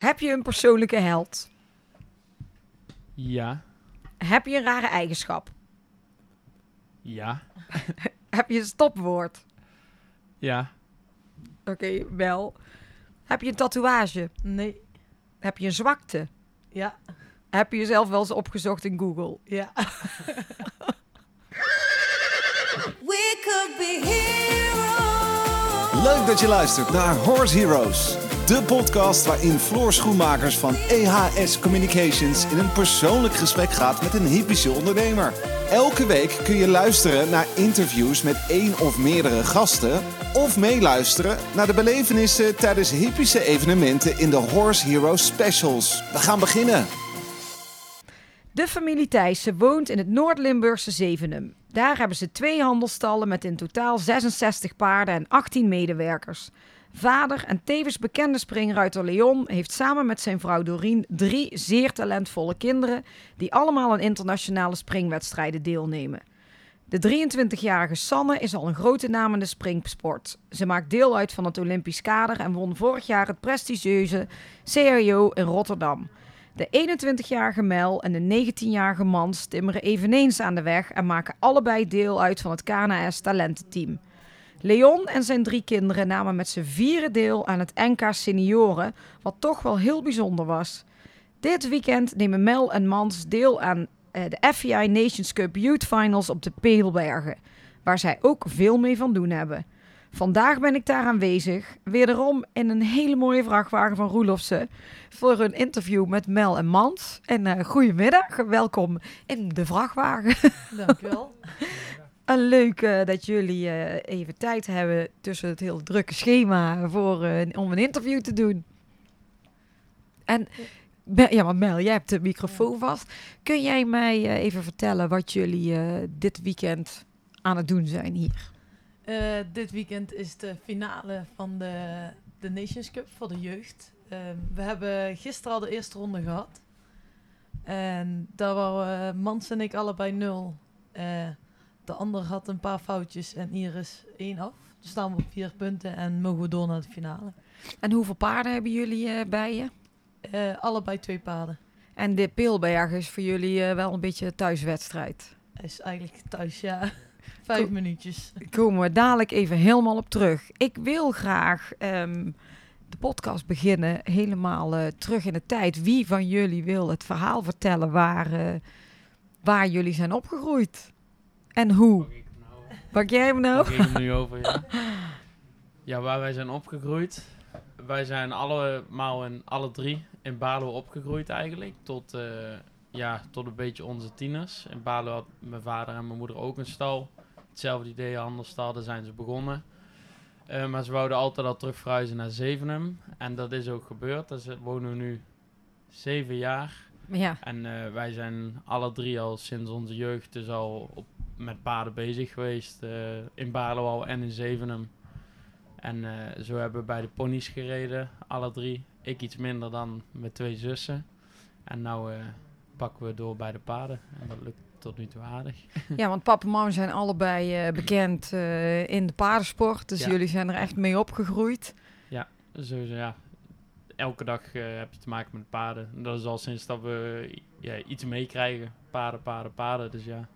Heb je een persoonlijke held? Ja. Heb je een rare eigenschap? Ja. Heb je een stopwoord? Ja. Oké, wel. Heb je een tatoeage? Nee. Heb je een zwakte? Ja. Heb je jezelf wel eens opgezocht in Google? Ja. We could be heroes. Leuk dat je luistert naar Horse Heroes. De podcast waarin Floor Schoenmakers van EHS Communications in een persoonlijk gesprek gaat met een hypische ondernemer. Elke week kun je luisteren naar interviews met één of meerdere gasten. Of meeluisteren naar de belevenissen tijdens hypische evenementen in de Horse Heroes Specials. We gaan beginnen. De familie Thijssen woont in het Noord-Limburgse Zevenum. Daar hebben ze twee handelstallen met in totaal 66 paarden en 18 medewerkers. Vader en tevens bekende springruiter Leon heeft samen met zijn vrouw Doreen drie zeer talentvolle kinderen die allemaal aan internationale springwedstrijden deelnemen. De 23-jarige Sanne is al een grote naam in de springsport. Ze maakt deel uit van het Olympisch kader en won vorig jaar het prestigieuze CRO in Rotterdam. De 21-jarige Mel en de 19-jarige Mans timmeren eveneens aan de weg en maken allebei deel uit van het KNAS talententeam. Leon en zijn drie kinderen namen met z'n vieren deel aan het NK Senioren, wat toch wel heel bijzonder was. Dit weekend nemen Mel en Mans deel aan eh, de FEI Nations Cup Youth Finals op de Peelbergen, waar zij ook veel mee van doen hebben. Vandaag ben ik daar aanwezig, wederom in een hele mooie vrachtwagen van Roelofsen, voor een interview met Mel en Mans. En eh goedemiddag, welkom in de vrachtwagen. Dankjewel. Leuk eh, dat jullie eh, even tijd hebben tussen het heel drukke schema voor, eh, om een interview te doen. En ja, maar Mel, jij hebt de microfoon vast. Kun jij mij even vertellen wat jullie dit weekend aan het doen zijn hier? Dit weekend is de finale van de, de Nations Cup voor de jeugd. Ehm, we hebben gisteren al de eerste ronde gehad. En daar waren Mans en ik allebei nul. De ander had een paar foutjes en Iris één af. Dus staan we op vier punten en mogen we door naar de finale. En hoeveel paarden hebben jullie eh, bij je? Eh, allebei twee paarden. En de Peelberg is voor jullie eh, wel een beetje thuiswedstrijd. Is eigenlijk thuis, ja. Vijf minuutjes. Komen we dadelijk even helemaal op terug. Ik wil graag ehm, de podcast beginnen helemaal terug in de tijd. Wie van jullie wil het verhaal vertellen waar, waar jullie zijn opgegroeid? En hoe? Pak nou, Pak jij hem nou? pak ik hem nu over, ja. Ja, waar wij zijn opgegroeid. Wij zijn allemaal in alle drie in Balo opgegroeid eigenlijk. Tot, eh, ja, tot een beetje onze tieners. In Balo had mijn vader en mijn moeder ook een stal. Hetzelfde idee, handelsstal, daar zijn ze begonnen. Eh, maar ze wouden altijd al terug verhuizen naar Zevenum. En dat is ook gebeurd. Ze- wonen we nu zeven jaar. Ja, En eh, wij zijn alle drie al sinds onze jeugd dus al op, met paarden bezig geweest. eh, in Barlo al en in Zevenum. En eh, zo hebben we bij de ponies gereden, alle drie. Ik iets minder dan met twee zussen. En nou eh, pakken we door bij de paarden. En dat lukt tot nu toe aardig. ja want papa en mama zijn allebei bekend in de paardensport. Dus Ja. jullie zijn er echt mee opgegroeid. Zo, ja, elke dag heb je te maken met paarden. En dat is al sinds dat we ja, iets meekrijgen. Paarden, paarden, paarden. Dus ja,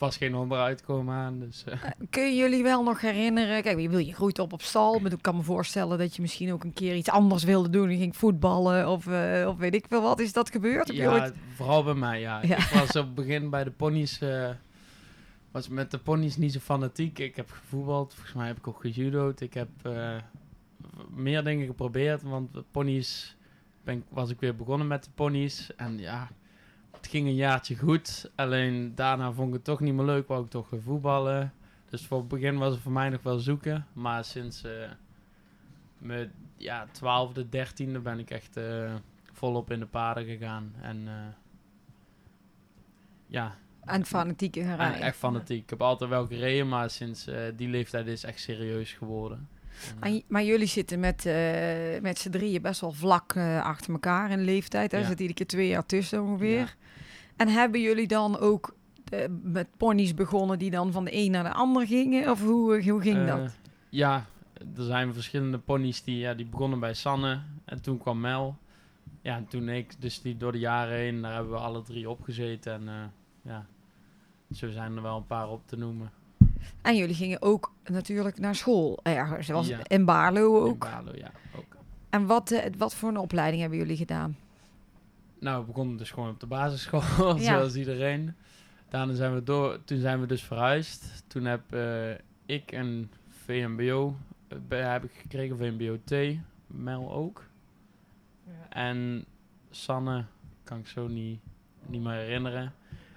vast geen onderuit komen aan. Dus, Kun je jullie wel nog herinneren? Kijk, je, wil, je groeit op op stal. Maar ik kan me voorstellen dat je misschien ook een keer iets anders wilde doen. Je ging voetballen of, eh, of weet ik veel wat. Is dat gebeurd? Heb Ja, ooit- vooral bij mij, ja. Ja. Ik was op het begin bij de ponies, eh, was met de ponies niet zo fanatiek. Ik heb gevoetbald, volgens mij heb ik ook gejudo'd. Ik heb meer dingen geprobeerd, want de ponies, ben, was ik weer begonnen met de ponies. En ja, het ging een jaartje goed. Alleen daarna vond ik het toch niet meer leuk, wou ik toch weer voetballen. Dus voor het begin was het voor mij nog wel zoeken. Maar sinds eh, mijn ja, twaalfde, dertiende ben ik echt... eh, volop in de paarden gegaan. En eh, ja, En gaan en rijden. echt fanatiek. Ik heb altijd wel gereden, maar sinds die leeftijd is het echt serieus geworden. En, En maar jullie zitten met, eh, met z'n drieën best wel vlak eh, achter elkaar in leeftijd. Er Ja. zit iedere keer twee jaar tussen ongeveer. Ja. En hebben jullie dan ook eh, met ponies begonnen die dan van de een naar de ander gingen? Of hoe, hoe ging dat? Ja, er zijn verschillende ponies die, ja, die begonnen bij Sanne. En toen kwam Mel. ja, en toen ik, dus die door de jaren heen, daar hebben we alle drie opgezeten. En eh, ja, zo zijn er wel een paar op te noemen. En jullie gingen ook natuurlijk naar school ergens. Was Ja. in Baarlo In ook. Balo, ja, ook. En wat, eh, wat voor een opleiding hebben jullie gedaan? Nou, we begonnen dus gewoon op de basisschool, Ja. zoals iedereen. Daarna zijn we door, toen zijn we dus verhuisd. Toen heb eh, ik een VMBO eh, heb ik gekregen, VMBO T, Mel ook. En Sanne kan ik zo niet, niet meer herinneren.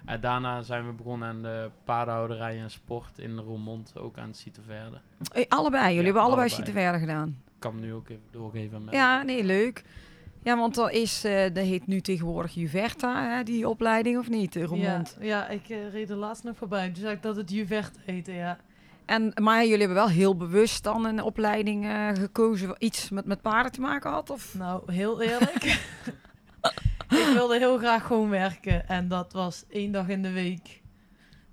En daarna zijn we begonnen aan de paardenhouderij en sport in Roermond, ook aan het Citerverde. Eh, allebei, jullie Ja, hebben allebei allebei. verder gedaan. Ik kan hem nu ook even doorgeven Mel. Ja, nee, leuk. Ja, want dat is, eh dat heet nu tegenwoordig Juverta, hè, die opleiding, of niet, in Roermond? Ja, ja, ik eh, reed er laatst nog voorbij. Toen zei ik dat het Juvert heette, ja. En, maar jullie hebben wel heel bewust dan een opleiding eh, gekozen, wat iets met, met paarden te maken had? Of? Nou, heel eerlijk. ik wilde heel graag gewoon werken. En dat was één dag in de week.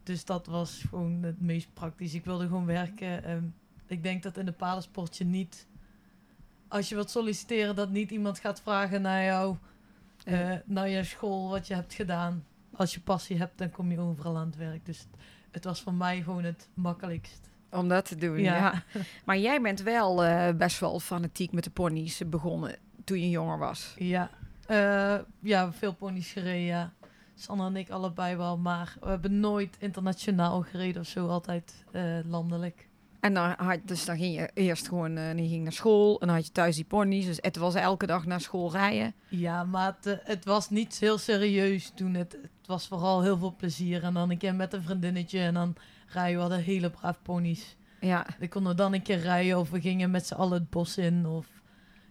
Dus dat was gewoon het meest praktisch. Ik wilde gewoon werken. Ehm, ik denk dat in de paardensport je niet... Als je wilt solliciteren, dat niet iemand gaat vragen naar jou... eh, naar je school, wat je hebt gedaan. Als je passie hebt, dan kom je overal aan het werk. Dus het, was voor mij gewoon het makkelijkst. Om dat te doen, ja. Ja. Maar jij bent wel eh, best wel fanatiek met de ponies begonnen toen je jonger was. Ja, eh, ja veel ponies gereden. Sanne en ik allebei wel, maar we hebben nooit internationaal gereden of zo, altijd eh, landelijk. En dan had, dus dan ging je eerst gewoon je ging naar school en dan had je thuis die ponies. Dus het was elke dag naar school rijden. Ja, maar het, het was niet heel serieus toen. Het, het was vooral heel veel plezier. En dan een keer met een vriendinnetje en dan rijden we hadden hele braaf ponies. Ja, We konden dan een keer rijden of we gingen met z'n allen het bos in. Of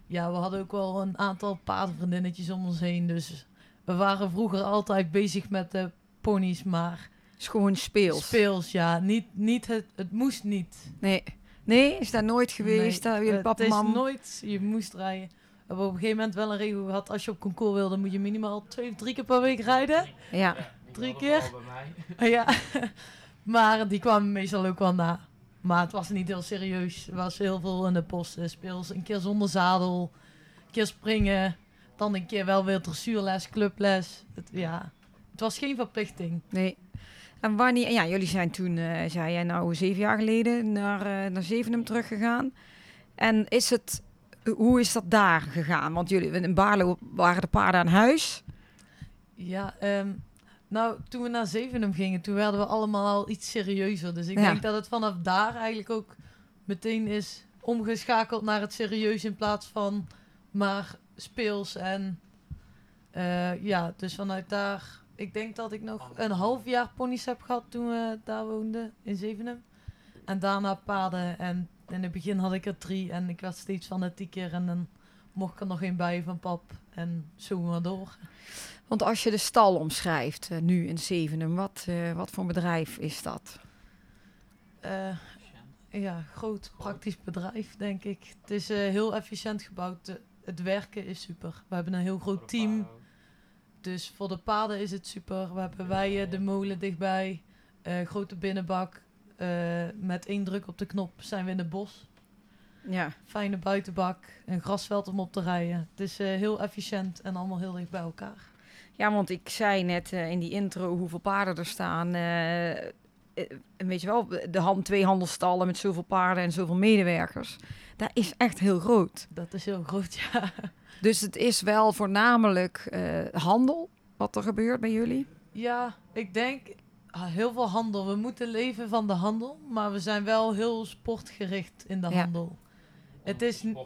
ja, we hadden ook wel een aantal paardvriendinnetjes om ons heen. Dus we waren vroeger altijd bezig met de ponies, maar is gewoon speels. speels, ja. Niet, niet het, het moest niet. Nee. Nee, is dat nooit geweest? Nee, dat jullie het papa is mam... nooit, je moest rijden. We hebben op een gegeven moment wel een regel gehad. Als je op concours wilde, moet je minimaal twee of drie keer per week rijden. Ja. Drie keer? Ja, maar die kwamen meestal ook wel na. Maar het was niet heel serieus. Er was heel veel in de post speels. Een keer zonder zadel, een keer springen, dan een keer wel weer dressuurles, clubles. Het, ja, het was geen verplichting. Nee. En wanneer... Ja, jullie zijn toen, eh, zei jij nou, zeven jaar geleden naar, eh naar Zevenum teruggegaan. En is het... Hoe is dat daar gegaan? Want jullie in Baarlo waren de paarden aan huis. Ja, ehm, nou, toen we naar Zevenum gingen, toen werden we allemaal al iets serieuzer. Dus ik Ja. denk dat het vanaf daar eigenlijk ook meteen is omgeschakeld naar het serieus in plaats van maar speels. En eh, ja, dus vanuit daar... Ik denk dat ik nog een half jaar ponies heb gehad toen we daar woonden, in Zevenum. En daarna paarden. En in het begin had ik er drie en ik werd steeds fanatieker. En dan mocht ik er nog één bij van pap. En zo maar door. Want als je de stal omschrijft, eh, nu in Zevenum, wat, eh, wat voor bedrijf is dat? Eh, ja, groot praktisch bedrijf, denk ik. Het is eh, heel efficiënt gebouwd. De- het werken is super. We hebben een heel groot team. Dus voor de paarden is het super. We hebben wij de molen dichtbij. eh, grote binnenbak. Eh, met één druk op de knop zijn we in het bos. Ja. Fijne buitenbak. Een grasveld om op te rijden. Het is eh, heel efficiënt en allemaal heel dicht bij elkaar. Ja, want ik zei net eh, in die intro hoeveel paarden er staan. en weet je wel, de hand, twee handelstallen met zoveel paarden en zoveel medewerkers. Dat is echt heel groot. Dat is heel groot, ja. Dus het is wel voornamelijk eh, handel wat er gebeurt bij jullie. Ja, ik denk ah, heel veel handel. We moeten leven van de handel, maar we zijn wel heel sportgericht in de Ja. handel. Het is, n-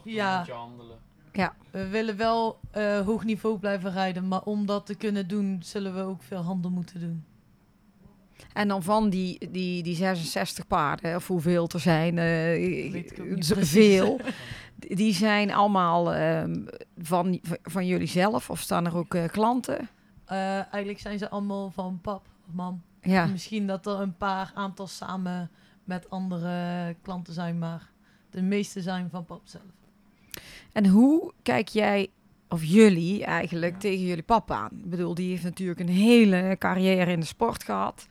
ja, we willen wel eh, hoog niveau blijven rijden, maar om dat te kunnen doen, zullen we ook veel handel moeten doen. En dan van die, die, die 66 paarden, of hoeveel er zijn, precies. veel. Die zijn allemaal ehm, van, van jullie zelf, of staan er ook eh, klanten? Eigenlijk zijn ze allemaal van pap of mam. Ja. Misschien dat er een paar aantal samen met andere klanten zijn, maar de meeste zijn van pap zelf. En hoe kijk jij, of jullie eigenlijk, Ja. tegen jullie papa aan? Ik bedoel, die heeft natuurlijk een hele carrière in de sport gehad.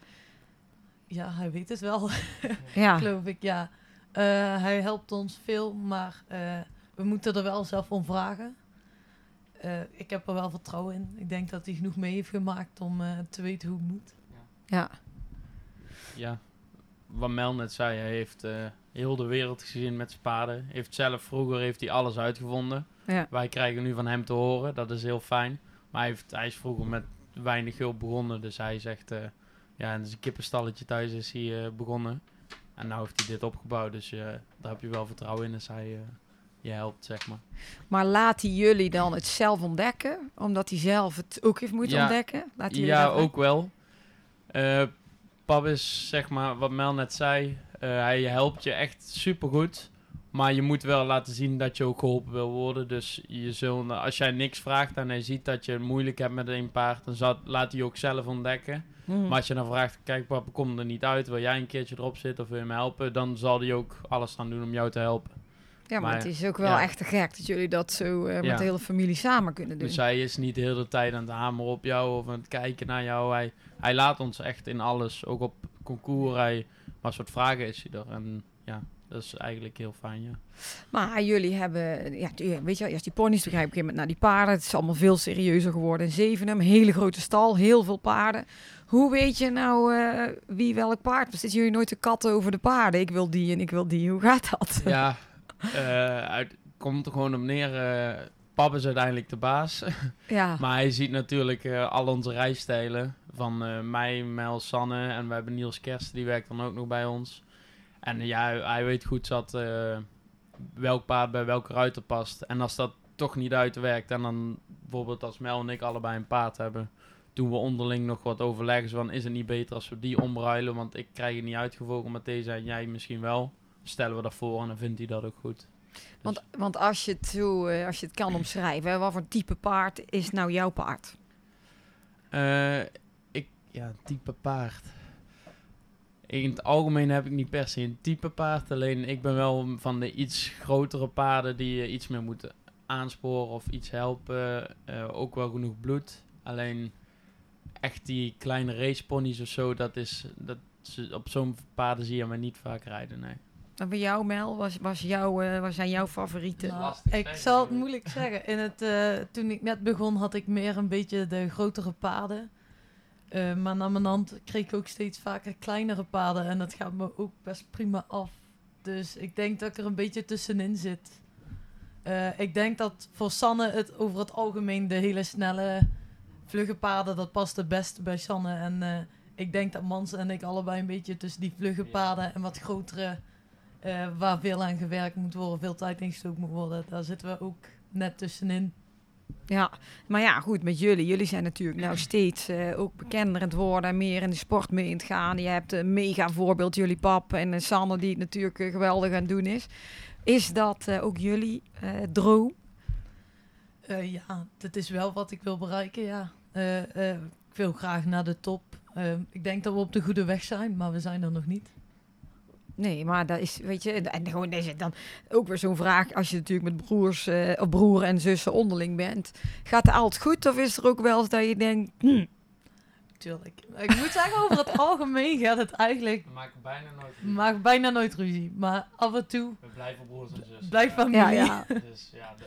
Ja, hij weet het wel. Ja, geloof ik, ja. Eh, hij helpt ons veel, maar eh, we moeten er wel zelf om vragen. eh, ik heb er wel vertrouwen in. Ik denk dat hij genoeg mee heeft gemaakt om eh, te weten hoe het moet. Ja. ja, wat Mel net zei, hij heeft eh, heel de wereld gezien met paarden. Heeft zelf vroeger heeft hij alles uitgevonden. Ja. Wij krijgen nu van hem te horen, dat is heel fijn. Maar hij, heeft, hij is vroeger met weinig hulp begonnen, dus hij zegt, eh, ja, in zijn kippenstalletje thuis is hij eh, begonnen. En nu heeft hij dit opgebouwd, dus daar heb je wel vertrouwen in als hij je helpt, zeg maar. Maar laat hij jullie dan het zelf ontdekken? Omdat hij zelf het ook heeft moeten Ja. ontdekken? Laat hij jullie Ja, ook wel. Pap is, zeg maar, wat Mel net zei, eh, hij helpt je echt supergoed. Maar je moet wel laten zien dat je ook geholpen wil worden. Dus je zult, als jij niks vraagt en hij ziet dat je het moeilijk hebt met een paard, dan zal, laat hij je ook zelf ontdekken. Hmm. Maar als je dan vraagt, kijk papa, kom er niet uit, wil jij een keertje erop zitten of wil je me helpen? Dan zal hij ook alles aan doen om jou te helpen. Ja, maar, maar- het is ook wel ja. echt te gek dat jullie dat zo eh, met Ja. de hele familie samen kunnen doen. Dus hij is niet de hele tijd aan het hameren op jou of aan het kijken naar jou. Hij, hij laat ons echt in alles, ook op concours. Hij, maar soort vragen is hij er. En ja, dat is eigenlijk heel fijn, ja. Maar jullie hebben, ja, tu- weet je wel, eerst die ponies, toen ga je op een gegeven moment naar die paarden. Het is allemaal veel serieuzer geworden in Zevenum. Hele grote stal, heel veel paarden. Hoe weet je nou eh, wie welk paard? Zitten jullie nooit te katten over de paarden? Ik wil die en ik wil die. Hoe gaat dat? Ja, eh, uit, komt er gewoon op neer. eh pap is uiteindelijk de baas. ja. maar hij ziet natuurlijk eh, al onze rijstijlen. Van mij, Mel, Sanne. En we hebben Niels Kerst, die werkt dan ook nog bij ons. En ja, hij, weet goed zat welk paard bij welke ruiter past. En als dat toch niet uitwerkt, en dan bijvoorbeeld als Mel en ik allebei een paard hebben, doen we onderling nog wat overleggen. Van, is het niet beter als we die omruilen? Want ik krijg het niet uitgevogeld met deze en jij misschien wel. Stellen we dat voor en dan vindt hij dat ook goed. Dus- Want, want als, je het zo, eh, als je het kan omschrijven, wat voor type paard is nou jouw paard? Eh, ik, ja, type paard. In het algemeen heb ik niet per se een type paard. Alleen ik ben wel van de iets grotere paarden die je iets meer moeten aansporen of iets helpen. Eh, ook wel genoeg bloed. Alleen echt die kleine raceponies of zo, dat is, dat, ze- op zo'n paarden zie je me niet vaak rijden, nee. En bij jou, Mel, was, was jouw, eh, wat zijn jouw favorieten? Nou, ik zeggen, zal het moeilijk zeggen. In het, eh, toen ik net begon had ik meer een beetje de grotere paarden. Eh, maar na mijn hand kreeg ik ook steeds vaker kleinere paarden. En dat gaat me ook best prima af. Dus ik denk dat ik er een beetje tussenin zit. Eh, ik denk dat voor Sanne het over het algemeen de hele snelle, vlugge paarden, dat past het beste bij Sanne. En eh, ik denk dat Mans en ik allebei een beetje tussen die vlugge Ja. paarden en wat grotere, eh, waar veel aan gewerkt moet worden, veel tijd in gestoken moet worden, daar zitten we ook net tussenin. Ja, maar ja, goed, met jullie. Jullie zijn natuurlijk nou steeds eh, ook bekender aan het worden en meer in de sport mee aan het gaan. Je hebt een mega voorbeeld, jullie pap en eh, Sanne, die het natuurlijk geweldig aan het doen is. Is dat ook jullie droom? Ja, dat is wel wat ik wil bereiken, ja. Ik wil graag naar de top. Ik denk dat we op de goede weg zijn, maar we zijn er nog niet. Nee, maar dat is, weet je, en gewoon het dan ook weer zo'n vraag als je natuurlijk met broers eh, of broer en zussen onderling bent. Gaat het altijd goed of is er ook wel eens dat je denkt, hm, Tuurlijk. Ik moet zeggen, over het algemeen gaat het eigenlijk... We maken bijna nooit We maken bijna nooit ruzie, maar af en toe We blijven broers en zussen. blijft familie. ja, ja. Dus ja, de-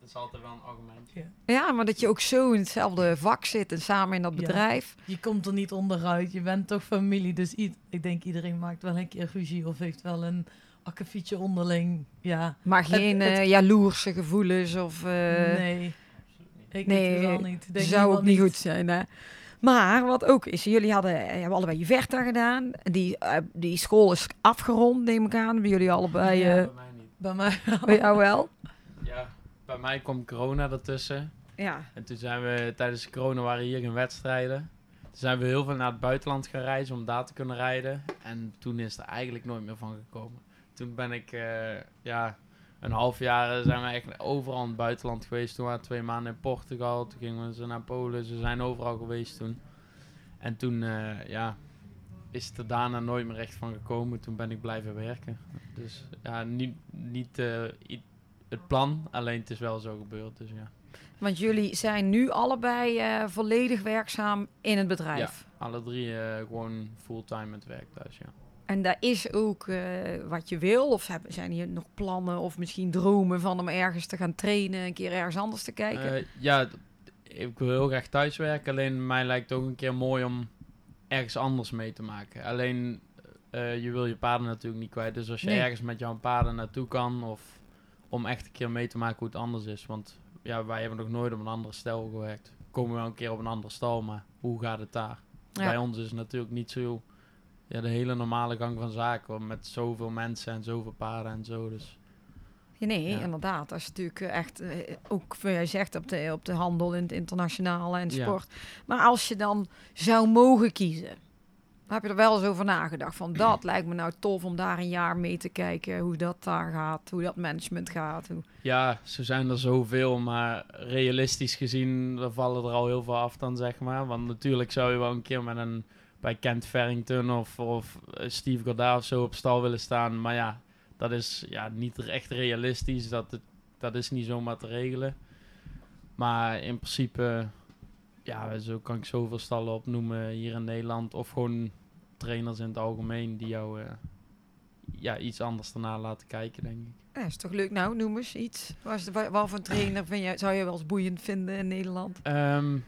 dat is altijd wel een argumentje. ja, maar dat je ook zo in hetzelfde vak zit en samen in dat Ja. bedrijf. Je komt er niet onderuit, je bent toch familie. Dus ik denk iedereen maakt wel een keer ruzie of heeft wel een akkefietje onderling. Ja, Maar Het- geen het- eh, jaloerse gevoelens of... eh, nee, ik nee, nee, niet. Ik denk zou ook niet goed zijn, hè? Maar wat ook is, jullie hadden, eh, hebben allebei je Verta gedaan. Die, die school is afgerond, neem ik aan. Bij jullie allebei, Ja. Bij mij niet. Bij mij bij jou wel. Bij mij kwam corona ertussen. Ja. En toen zijn we, tijdens corona waren hier geen wedstrijden. Toen zijn we heel veel naar het buitenland gaan reizen om daar te kunnen rijden. En toen is er eigenlijk nooit meer van gekomen. Toen ben ik, eh, ja, een half jaar zijn we echt overal in het buitenland geweest. Toen waren we twee maanden in Portugal, toen gingen we ze naar Polen. Ze zijn overal geweest toen. En toen, eh, ja, is het er daarna nooit meer echt van gekomen. Toen ben ik blijven werken. Dus ja, niet, niet eh, het plan, alleen het is wel zo gebeurd. Dus ja. Want jullie zijn nu allebei eh, volledig werkzaam in het bedrijf. Alle drie eh, gewoon fulltime het werk thuis, ja. En daar is ook eh, wat je wil? Of zijn hier nog plannen of misschien dromen van om ergens te gaan trainen, een keer ergens anders te kijken? Ja, ik wil heel graag thuiswerken. Alleen mij lijkt het ook een keer mooi om ergens anders mee te maken. Alleen je wil je paarden natuurlijk niet kwijt. Dus als je Nee. ergens met jouw paarden naartoe kan, of om echt een keer mee te maken hoe het anders is. Want ja, wij hebben nog nooit op een andere stel gewerkt. We komen wel een keer op een andere stal, maar hoe gaat het daar? Ja. Bij ons is het natuurlijk niet zo ja, de hele normale gang van zaken. Met zoveel mensen en zoveel paarden en zo. Dus Ja, nee, Ja. inderdaad. Als je natuurlijk eh, echt, eh, ook jij zegt, op de, op de handel in het internationale en Ja. sport. Maar als je dan zou mogen kiezen, heb je er wel eens over nagedacht? Van dat lijkt me nou tof om daar een jaar mee te kijken, hoe dat daar gaat, hoe dat management gaat. Hoe... Ja, zo zijn er zoveel, maar realistisch gezien vallen er al heel veel af dan, zeg maar. Want natuurlijk zou je wel een keer met een, bij Kent Farrington of, of eh, Steve Goddard of zo op stal willen staan. Maar ja, dat is ja, niet echt realistisch, dat, dat is niet zomaar te regelen. Maar in principe, ja, zo kan ik zoveel stallen opnoemen hier in Nederland. Of gewoon trainers in het algemeen die jou eh, ja, iets anders daarna laten kijken, denk ik. Ja, is toch leuk? Nou, noem eens iets. Wat voor trainer vind je, zou je wel eens boeiend vinden in Nederland? Eén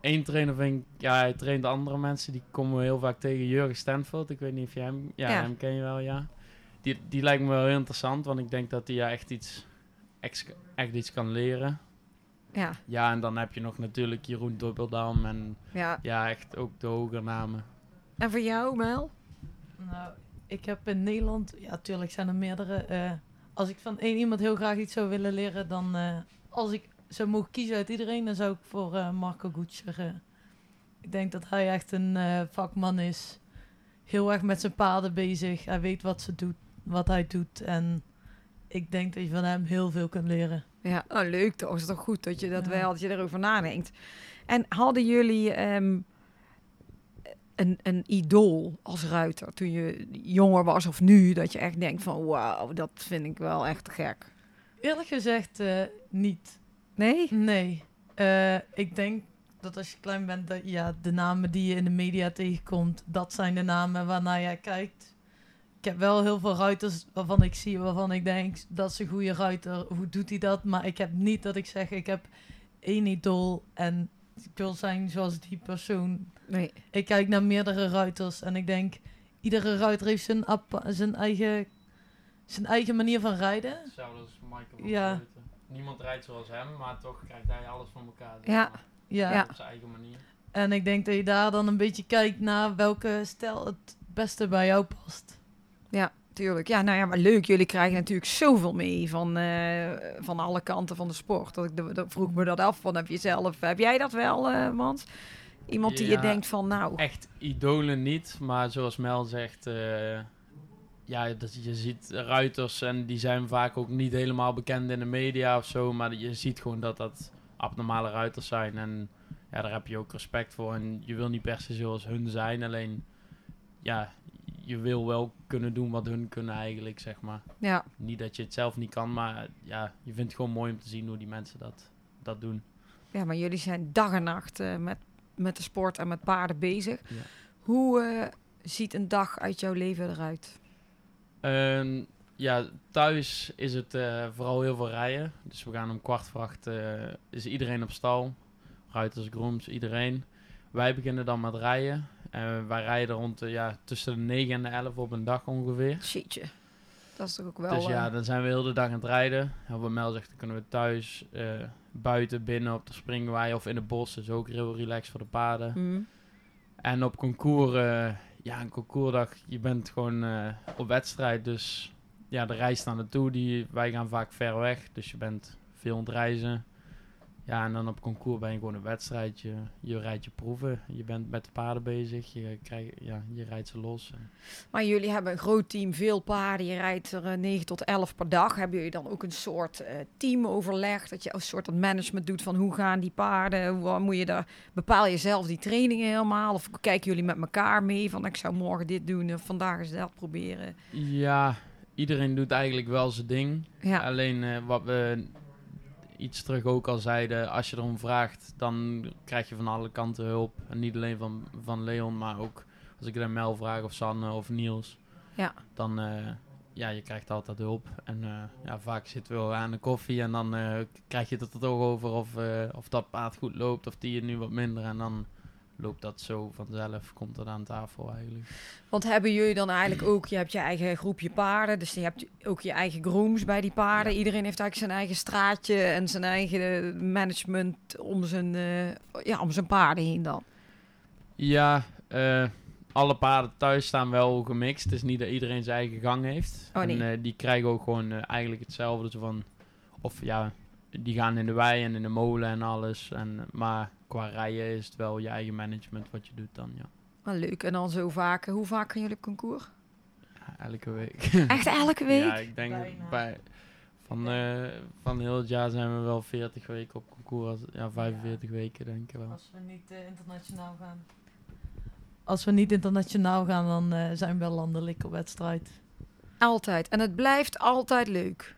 Eén trainer vind ik, ja, hij traint andere mensen. Die komen we heel vaak tegen. Jurgen Stanford, ik weet niet of je hem, ja, Ja. hem ken je wel, ja. Die, die lijkt me wel heel interessant, want ik denk dat hij ja, echt iets, echt iets kan leren. Ja, Ja, en dan heb je nog natuurlijk Jeroen Dubbeldam en ja. ja, echt ook de hogere namen. En voor jou, Mel? Nou, ik heb in Nederland, ja, tuurlijk zijn er meerdere. eh, als ik van één iemand heel graag iets zou willen leren, dan eh, als ik zou mogen kiezen uit iedereen, dan zou ik voor eh, Marco Gutscher. eh, ik denk dat hij echt een eh, vakman is. Heel erg met zijn paarden bezig. Hij weet wat ze doet, wat hij doet. En ik denk dat je van hem heel veel kunt leren. Ja, oh, leuk toch. Is toch goed dat je dat Ja. wel, dat je erover nadenkt. En hadden jullie ehm, een, een idool als ruiter toen je jonger was of nu? Dat je echt denkt van wauw, dat vind ik wel echt gek. Eerlijk gezegd, eh, niet. Nee? Nee. Eh, ik denk dat als je klein bent, dat ja, de namen die je in de media tegenkomt, dat zijn de namen waarnaar jij kijkt. Ik heb wel heel veel ruiters waarvan ik zie, waarvan ik denk, dat is een goede ruiter. Hoe doet hij dat? Maar ik heb niet dat ik zeg, ik heb één idool en ik wil zijn zoals die persoon. Nee. Ik kijk naar meerdere ruiters en ik denk, iedere ruiter heeft zijn, zijn, eigen, zijn eigen manier van rijden. Hetzelfde als Michael Ja. Niemand rijdt zoals hem, maar toch krijgt hij alles van elkaar. Ja. Ja. Ja. Op zijn eigen manier. En ik denk dat je daar dan een beetje kijkt naar welke stijl het beste bij jou past. Tuurlijk. Ja, nou ja, maar leuk. Jullie krijgen natuurlijk zoveel mee van, eh, van alle kanten van de sport. Dat ik, dat vroeg me dat af van, heb je zelf, heb jij dat wel, eh Mans? Iemand die je Ja. denkt van, nou, Echt idolen niet, maar zoals Mel zegt, eh, ja, dat je ziet ruiters en die zijn vaak ook niet helemaal bekend in de media of zo, maar je ziet gewoon dat dat abnormale ruiters zijn en ja, daar heb je ook respect voor en je wil niet per se zoals hun zijn, alleen ja, je wil wel kunnen doen wat hun kunnen eigenlijk, zeg maar. ja, Niet dat je het zelf niet kan, maar ja, je vindt het gewoon mooi om te zien hoe die mensen dat, dat doen. ja, maar jullie zijn dag en nacht eh, met, met de sport en met paarden bezig. Ja. Hoe eh, ziet een dag uit jouw leven eruit? Ehm, ja, thuis is het eh, vooral heel veel rijden. Dus we gaan om kwart voor acht, is iedereen op stal. Ruiters, grooms, iedereen. Wij beginnen dan met rijden. Eh, wij rijden rond de, ja, tussen de 9 en de 11 op een dag ongeveer. Shitje. Dat is toch ook wel... dus ja, eh, dan zijn we heel de dag aan het rijden. En wat Mel zegt, dan kunnen we thuis, eh, buiten, binnen, op de springwei of in het bos. is ook heel relaxed voor de paarden. mm, En op concours, eh, ja, een concoursdag, je bent gewoon eh, op wedstrijd. Dus ja, de reis naar naartoe, die, wij gaan vaak ver weg. Dus je bent veel aan het reizen. Ja, en dan op concours ben je gewoon een wedstrijd. Je, rijdt je proeven. Je bent met de paarden bezig. Je, krijg, ja, je rijdt ze los. Maar jullie hebben een groot team, veel paarden. Je rijdt er eh, 9 tot 11 per dag. Hebben jullie dan ook een soort eh, teamoverleg? Dat je een soort management doet van hoe gaan die paarden? Hoe moet je daar, bepaal je zelf die trainingen helemaal? Of kijken jullie met elkaar mee van ik zou morgen dit doen en vandaag eens dat proberen? Ja, iedereen doet eigenlijk wel zijn ding. Ja, Alleen eh, wat we iets terug ook al zeiden, als je erom vraagt, dan krijg je van alle kanten hulp. En niet alleen van, van Leon, maar ook Als ik dan Mel vraag of Sanne of Niels, Ja. dan eh, ja, je krijgt altijd hulp. En eh, ja, vaak zitten we wel aan de koffie en dan eh, krijg je het er toch over of, of dat paard goed loopt of die nu wat minder. En dan loopt dat zo vanzelf, komt dat aan tafel eigenlijk. Want hebben jullie dan eigenlijk ook, je hebt je eigen groepje paarden, dus je hebt ook je eigen grooms bij die paarden. Ja. Iedereen heeft eigenlijk zijn eigen straatje en zijn eigen management om zijn, eh, ja, om zijn paarden heen dan. Ja, eh, alle paarden thuis staan wel gemixt. Het is niet dat iedereen zijn eigen gang heeft. Oh, nee. En eh, die krijgen ook gewoon eh, eigenlijk hetzelfde. Van, of ja, die gaan in de wei en in de molen en alles. En, eh, maar qua rijden is het wel je eigen management wat je doet dan, ja. Wel leuk. En dan zo vaak, hoe vaak gaan jullie op concours? Ja, Elke week. Echt elke week? Ja, ik denk Bijna. bij... Van, eh, van heel het jaar zijn we wel 40 weken op concours. Ja, 45 weken denk ik wel. Als we niet eh, internationaal gaan. Als we niet internationaal gaan, dan eh, zijn we wel landelijk op wedstrijd. Altijd. En het blijft altijd leuk.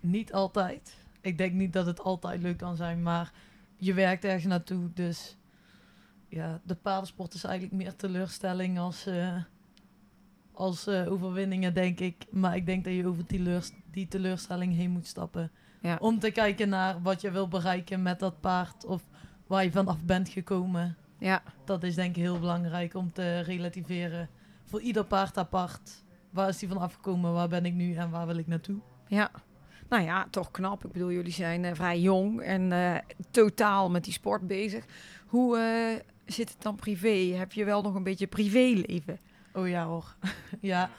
Niet altijd. Ik denk niet dat het altijd leuk kan zijn, maar je werkt ergens naartoe. Dus ja, de paardensport is eigenlijk meer teleurstelling als, eh, als eh, overwinningen, denk ik. Maar ik denk dat je over die, teleurs- die teleurstelling heen moet stappen. Ja. Om te kijken naar wat je wil bereiken met dat paard of waar je vanaf bent gekomen. Ja. Dat is denk ik heel belangrijk om te relativeren. Voor ieder paard apart. Waar is die van afgekomen? Waar ben ik nu en waar wil ik naartoe? Ja. Nou ja, toch knap. Ik bedoel, jullie zijn eh, vrij jong en eh, totaal met die sport bezig. Hoe eh, zit het dan privé? Heb je wel nog een beetje privéleven? Oh ja hoor. ja.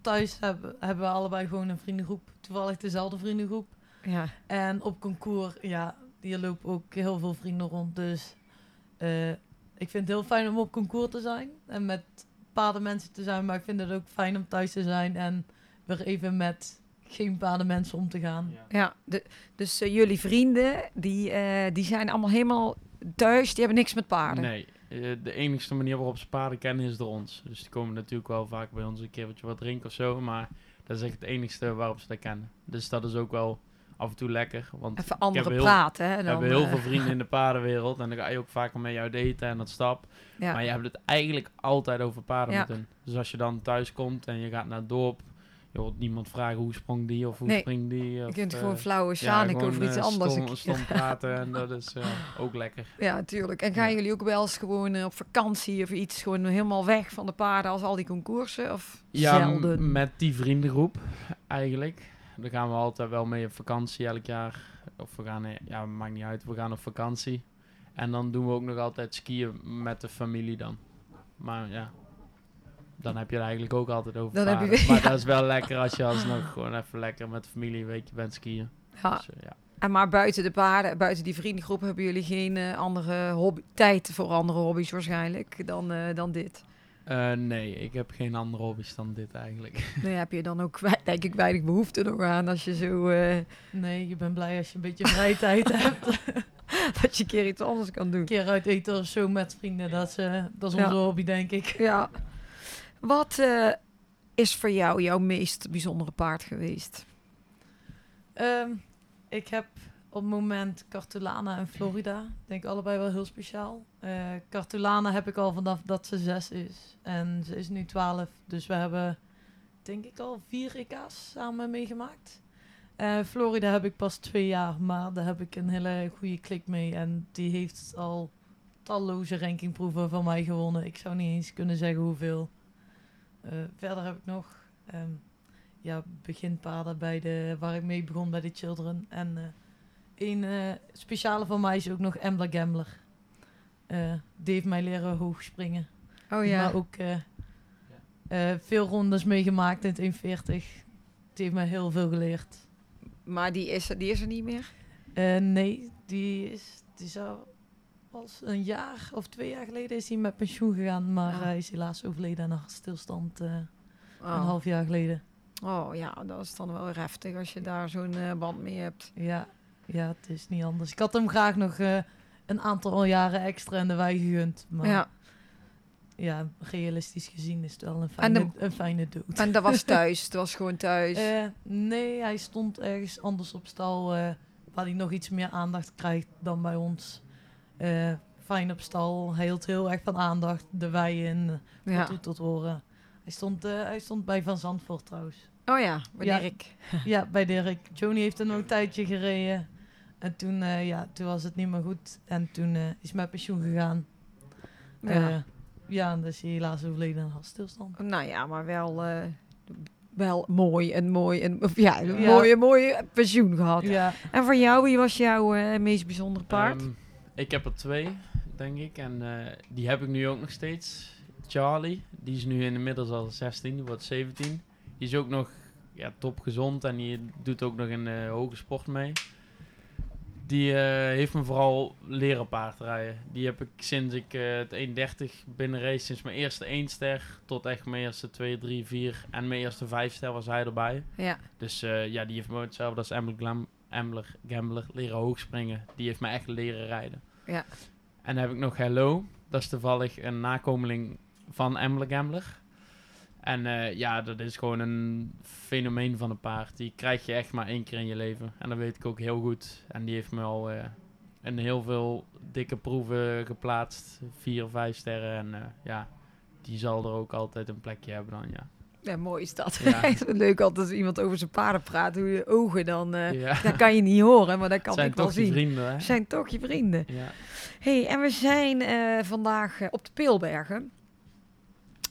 Thuis hebben, hebben we allebei gewoon een vriendengroep. Toevallig dezelfde vriendengroep. Ja. En op concours, ja, hier lopen ook heel veel vrienden rond. Dus ik vind het heel fijn om op concours te zijn. En met paardenmensen te zijn. Maar ik vind het ook fijn om thuis te zijn. En weer even met geen paardenmensen om te gaan. Ja, de, dus eh, jullie vrienden, die, eh, die zijn allemaal helemaal thuis. Die hebben niks met paarden. Nee, eh, de enigste manier waarop ze paarden kennen is door ons. Dus die komen natuurlijk wel vaak bij ons een keertje wat drinken of zo. Maar dat is echt het enigste waarop ze dat kennen. Dus dat is ook wel af en toe lekker. Want Even andere heb heel, praten. Hè, we dan, hebben heel veel vrienden in de paardenwereld. En dan ga je ook vaker mee uit eten en dat stap. ja. Maar je hebt het eigenlijk altijd over paarden Ja. met hun. Dus als je dan thuis komt en je gaat naar het dorp. Je hoort niemand vragen hoe sprong die of hoe Nee. springt die. je Of, kunt eh, gewoon flauwe ja, Sjanik gewoon, over iets eh, anders. Stom, stom praten en dat is eh, ook lekker. Ja, tuurlijk. En gaan Ja. jullie ook wel eens gewoon eh, op vakantie of iets gewoon helemaal weg van de paarden als al die concoursen? Of Ja, zelden? met die vriendengroep eigenlijk. Daar gaan we altijd wel mee op vakantie elk jaar. Of we gaan, eh, ja, maakt niet uit, we gaan op vakantie. En dan doen we ook nog altijd skiën met de familie dan. Maar ja, dan heb je het eigenlijk ook altijd over Dan heb je paarden. weer- Maar ja. dat is wel lekker als je alsnog gewoon even lekker met de familie een weekje bent skiën. Ja. Dus, eh, ja. En maar buiten de paarden, buiten die vriendengroep, hebben jullie geen eh, andere hobby, tijd voor andere hobby's waarschijnlijk dan, eh, dan dit. Eh, nee, ik heb geen andere hobby's dan dit eigenlijk. Daar heb je dan ook denk ik weinig behoefte nog aan als je zo eh, Nee, je bent blij als je een beetje vrije tijd hebt. dat je een keer iets anders kan doen. Een keer uit eten of zo met vrienden. Dat is, eh, dat is Ja. onze hobby, denk ik. Ja. Wat eh, is voor jou jouw meest bijzondere paard geweest? Ehm, ik heb op het moment Cartulana en Florida. Denk allebei wel heel speciaal. Eh Cartulana heb ik al vanaf dat ze zes is. En ze is nu twaalf. Dus we hebben, denk ik, al vier EK's samen meegemaakt. Eh, Florida heb ik pas twee jaar. Maar daar heb ik een hele goede klik mee. En die heeft al talloze rankingproeven van mij gewonnen. Ik zou niet eens kunnen zeggen hoeveel. Eh, verder heb ik nog... ehm, ja, beginpaden bij de, waar ik mee begon bij de Children. En eh een eh, speciale van mij is ook nog Embla Gambler. Die heeft mij leren hoog springen. Oh ja. Maar ook veel rondes meegemaakt in het 140. Die heeft mij heel veel geleerd. Maar die is, er- die is er niet meer? Nee, die is, die zou pas een jaar of twee jaar geleden is hij met pensioen gegaan. Maar hij is helaas overleden aan hartstilstand eh Oh. een half jaar geleden. oh ja, dat is dan wel heftig als je daar zo'n eh, band mee hebt. Ja, ja, het is niet anders. Ik had hem graag nog eh, een aantal jaren extra in de wei gegund. Maar ja. Ja. realistisch gezien is het wel een En fijne, de- een fijne dood. En dat was thuis. Dat was gewoon thuis. Eh, nee, hij stond ergens anders op stal eh, waar hij nog iets meer aandacht krijgt dan bij ons. Eh, fijn op stal. Hij hield heel erg van aandacht. De wei in, Ja. ja. toe tot horen. Hij stond, eh, hij stond bij Van Zandvoort trouwens. Oh ja, Ja. ik. ja, bij Dirk. Joni heeft er nog een tijdje gereden. En toen, eh, ja, toen was het niet meer goed. En toen eh, is met pensioen gegaan. Ja. Ja, ja en dus helaas overleden aan hartstilstand. Nou ja, maar wel, eh, wel mooi en mooi. En, of ja, een Ja. mooie, mooie pensioen gehad. Ja, En voor jou, wie was jouw eh, meest bijzondere paard? Ehm, ik heb er twee, denk ik. En eh, die heb ik nu ook nog steeds. Charlie, die is nu inmiddels al 16, die wordt 17. Die is ook nog ja, topgezond en die doet ook nog in de hoge sport mee. Die eh, heeft me vooral leren paardrijden. Die heb ik sinds ik eh, het 1.30 binnen race, sinds mijn eerste 1 ster tot echt mijn eerste 2, 3, 4 en mijn eerste 5 ster was hij erbij. ja. Dus eh, ja, die heeft me hetzelfde als Emmer Glam, Emler, Gambler leren hoogspringen. Die heeft me echt leren rijden. Ja. En dan heb ik nog Hello. Dat is toevallig een nakomeling van Emler Gambler. En eh, ja, dat is gewoon een fenomeen van een paard. Die krijg je echt maar één keer in je leven. En dat weet ik ook heel goed. En die heeft me al eh in heel veel dikke proeven geplaatst. Vier, vijf sterren. En eh, ja, die zal er ook altijd een plekje hebben dan, ja. Ja, mooi is dat. Ja. Leuk altijd als iemand over zijn paarden praat. Hoe je ogen dan... ja. Dat kan je niet horen, maar dat kan zijn ik wel zien. vrienden, hè? zijn toch je vrienden. Ja. hey, en we zijn eh, vandaag eh, op de Peelbergen.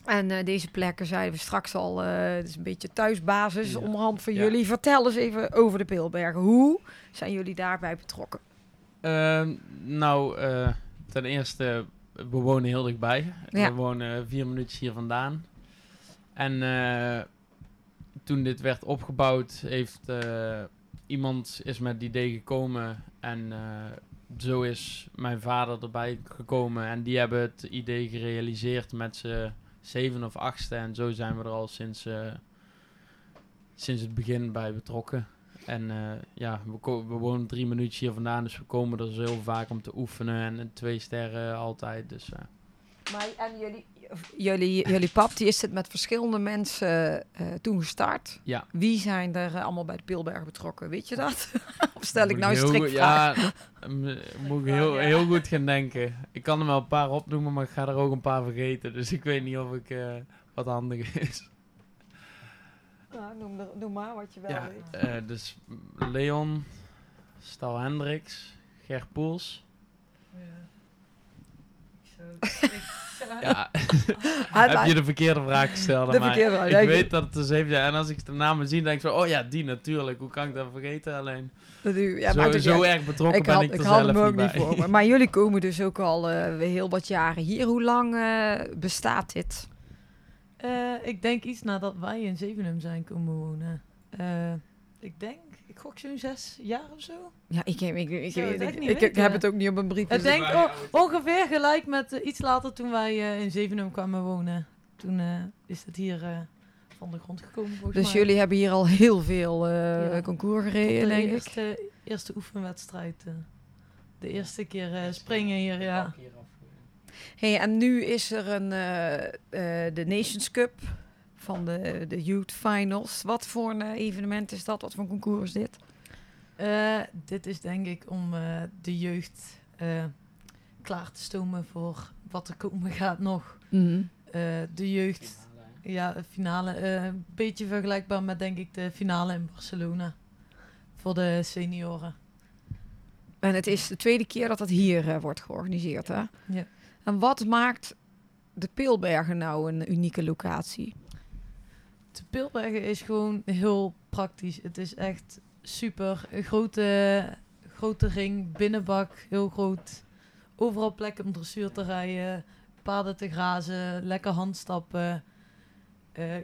En deze plekken zeiden we straks al, het is een beetje thuisbasis Ja. onderhand voor Ja. jullie. Vertel eens even over de Peelbergen. Hoe zijn jullie daarbij betrokken? Ehm, nou, ten eerste, we wonen heel dichtbij. We wonen vier minuutjes hier vandaan. En eh, toen dit werd opgebouwd, heeft eh, iemand is met het idee gekomen. En eh, zo is mijn vader erbij gekomen. En die hebben het idee gerealiseerd met z'n zeven of achtste. En zo zijn we er al sinds, sinds het begin bij betrokken. En ja, we, wonen drie minuutjes hier vandaan, dus we komen er zo heel vaak om te oefenen. En twee sterren altijd. Dus Maar en jullie, jullie, jullie pap, die is het met verschillende mensen eh, toen gestart. ja. Wie zijn er eh, allemaal bij de Peelbergen betrokken? Weet je dat? of stel ik nou strikvraag? Ja, moet ik heel, heel goed gaan denken. Ik kan er wel een paar opnoemen, maar ik ga er ook een paar vergeten. Dus ik weet niet of ik eh, wat handig is. Nou, noem, er- noem maar wat je wel Ja, weet. dus Leon, Stal Hendricks, Ger Poels. Ja, Hij- heb je de verkeerde vraag gesteld? De aan mij? verkeerde vraag, Ik ja, weet dat het er zeven zijn. En als ik de namen zie, denk ik zo, oh ja, die natuurlijk. Hoe kan ik dat vergeten? Alleen, Dat u- ja, zo, erg betrokken ik ben had, ik er ik zelf had hem ook niet bij. voor me. Maar jullie komen dus ook al eh, weer heel wat jaren hier. Hoe lang eh, bestaat dit? Eh, ik denk iets nadat wij in Zevenum zijn komen wonen. Eh, ik denk, gok zo'n zes jaar of zo. Ja, ik, ik, ik, ik, het ik, heb het ook niet op een brief. Ik denk oh, ongeveer gelijk met eh, iets later toen wij eh, in Zevenum kwamen wonen. Toen eh, is het hier eh, van de grond gekomen volgens dus mij. jullie hebben hier al heel veel eh, Ja. concours gereden, de denk ik. eerste, eerste oefenwedstrijd. de eerste keer eh, springen hier, ja. Hey, en nu is er een, eh, eh, de Nations Cup van de, de Youth Finals. Wat voor een eh, evenement is dat? Wat voor een concours is dit? Eh, dit is denk ik om eh, de jeugd klaar te stomen voor wat er komen gaat nog. Mhm. De jeugd, ja, finale. Een beetje vergelijkbaar met denk ik de finale in Barcelona. Voor de senioren. En het is de tweede keer dat dat hier wordt georganiseerd, hè? Ja. En wat maakt de Peelbergen nou een unieke locatie? De Pilbergen is gewoon heel praktisch. Het is echt super. Een grote, grote ring, binnenbak, heel groot. Overal plekken om dressuur te rijden, paarden te grazen, lekker handstappen. Eh,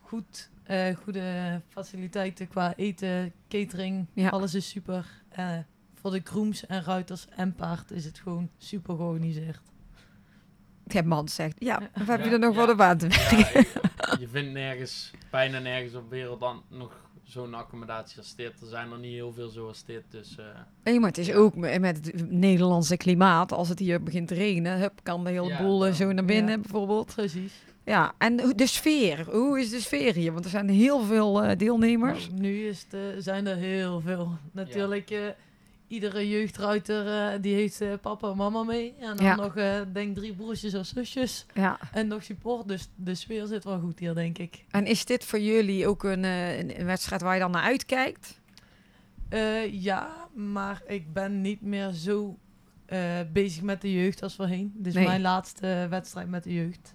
goed, eh, goede faciliteiten qua eten, catering, Ja. alles is super. Eh, voor de grooms en ruiters en paard is het gewoon super georganiseerd. Ja, man zegt, ja, Ja. of heb je er nog ja. wat op aan te werken? Ja, ik- je vindt nergens, bijna nergens op wereld dan nog zo'n accommodatie als dit. Er zijn er niet heel veel zoals dit, dus... eh, Nee, maar het is Ja. ook me- met het Nederlandse klimaat. Als het hier begint te regenen, hup, kan de hele Ja, boel eh, ja. zo naar binnen Ja. bijvoorbeeld. Precies. Ja, en hoe- de sfeer. Hoe is de sfeer hier? Want er zijn heel veel eh, deelnemers. Nou, nu is de, zijn er heel veel. Natuurlijk, eh, iedere jeugdruiter eh, die heeft eh, papa en mama mee. En dan Ja. nog, eh, denk drie broertjes of zusjes. Ja. En nog support. Dus de sfeer zit wel goed hier, denk ik. En is dit voor jullie ook een, een, wedstrijd waar je dan naar uitkijkt? Ja, maar ik ben niet meer zo bezig met de jeugd als voorheen. Dit is Nee. mijn laatste wedstrijd met de jeugd.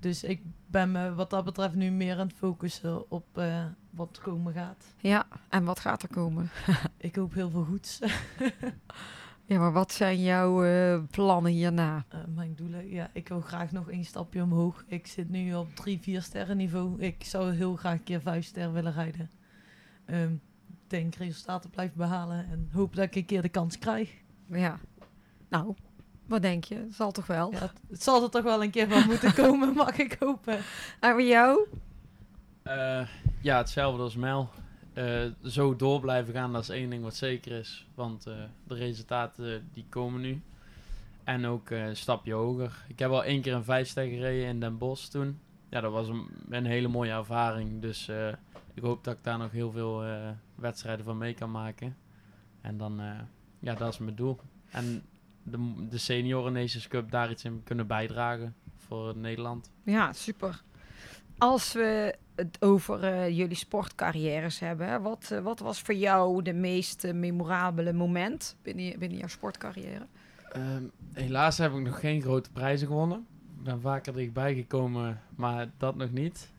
Dus ik ben me wat dat betreft nu meer aan het focussen op wat komen gaat. Ja, en wat gaat er komen? Ik hoop heel veel goeds. Ja, maar wat zijn jouw eh, plannen hierna? Eh, mijn doelen, ja, ik wil graag nog één stapje omhoog. Ik zit nu op 3, 4 sterren niveau. Ik zou heel graag een keer 5 sterren willen rijden. Ehm, ik denk resultaten blijven behalen en hoop dat ik een keer de kans krijg. Ja. Nou, wat denk je? Zal toch wel? Ja, het, het zal er toch wel een keer van moeten komen, mag ik hopen. En voor jou? Eh, ja, hetzelfde als Mel. Eh, zo door blijven gaan, dat is één ding wat zeker is. Want eh, de resultaten die komen nu. En ook eh, een stapje hoger. Ik heb al één keer een vijfster gereden in Den Bosch toen. Ja, dat was een, een hele mooie ervaring. Dus eh, ik hoop dat ik daar nog heel veel eh, wedstrijden van mee kan maken. En dan, eh, ja, dat is mijn doel. En de, de Senioren Nations Cup daar iets in kunnen bijdragen voor Nederland. Ja, super. Als we het over eh, jullie sportcarrières hebben, wat, eh, wat was voor jou de meest eh, memorabele moment binnen, binnen jouw sportcarrière? Ehm, helaas heb ik nog geen grote prijzen gewonnen. Ik ben vaker dichtbij gekomen, maar dat nog niet.